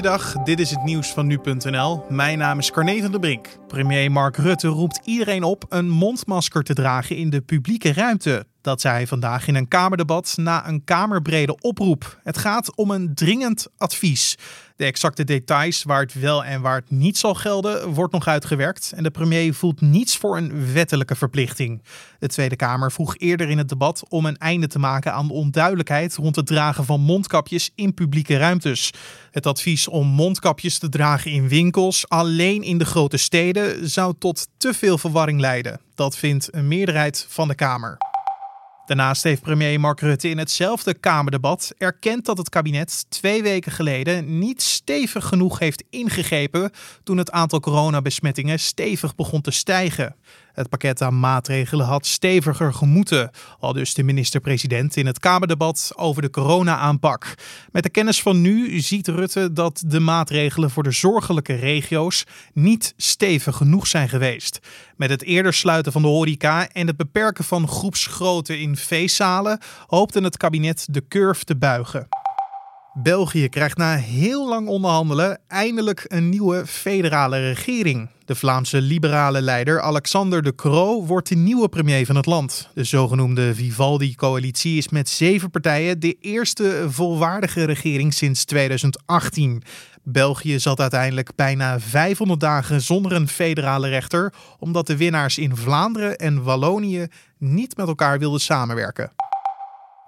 Goeiedag, dit is het nieuws van nu.nl. Mijn naam is Carne van der Brink. Premier Mark Rutte roept iedereen op een mondmasker te dragen in de publieke ruimte. Dat zei hij vandaag in een Kamerdebat na een Kamerbrede oproep. Het gaat om een dringend advies. De exacte details waar het wel en waar het niet zal gelden, wordt nog uitgewerkt. En de premier voelt niets voor een wettelijke verplichting. De Tweede Kamer vroeg eerder in het debat om een einde te maken aan de onduidelijkheid rond het dragen van mondkapjes in publieke ruimtes. Het advies om mondkapjes te dragen in winkels, alleen in de grote steden, zou tot te veel verwarring leiden. Dat vindt een meerderheid van de Kamer. Daarnaast heeft premier Mark Rutte in hetzelfde Kamerdebat erkend dat het kabinet twee weken geleden niet stevig genoeg heeft ingegrepen toen het aantal coronabesmettingen stevig begon te stijgen. Het pakket aan maatregelen had steviger gemoeten, al dus de minister-president in het Kamerdebat over de corona-aanpak. Met de kennis van nu ziet Rutte dat de maatregelen voor de zorgelijke regio's niet stevig genoeg zijn geweest. Met het eerder sluiten van de horeca en het beperken van groepsgrootte in feestzalen hoopte het kabinet de curve te buigen. België krijgt na heel lang onderhandelen eindelijk een nieuwe federale regering. De Vlaamse liberale leider Alexander de Croo wordt de nieuwe premier van het land. De zogenoemde Vivaldi-coalitie is met zeven partijen de eerste volwaardige regering sinds 2018. België zat uiteindelijk bijna 500 dagen zonder een federale rechter, omdat de winnaars in Vlaanderen en Wallonië niet met elkaar wilden samenwerken.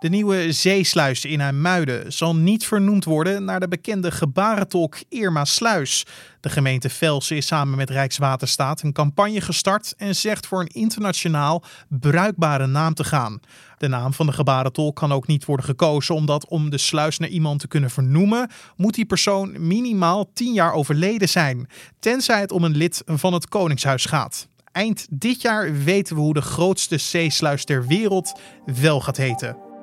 De nieuwe zeesluis in IJmuiden zal niet vernoemd worden naar de bekende gebarentolk Irma Sluis. De gemeente Velsen is samen met Rijkswaterstaat een campagne gestart en zegt voor een internationaal bruikbare naam te gaan. De naam van de gebarentolk kan ook niet worden gekozen, omdat om de sluis naar iemand te kunnen vernoemen, moet die persoon minimaal 10 jaar overleden zijn, tenzij het om een lid van het Koningshuis gaat. Eind dit jaar weten we hoe de grootste zeesluis ter wereld wel gaat heten.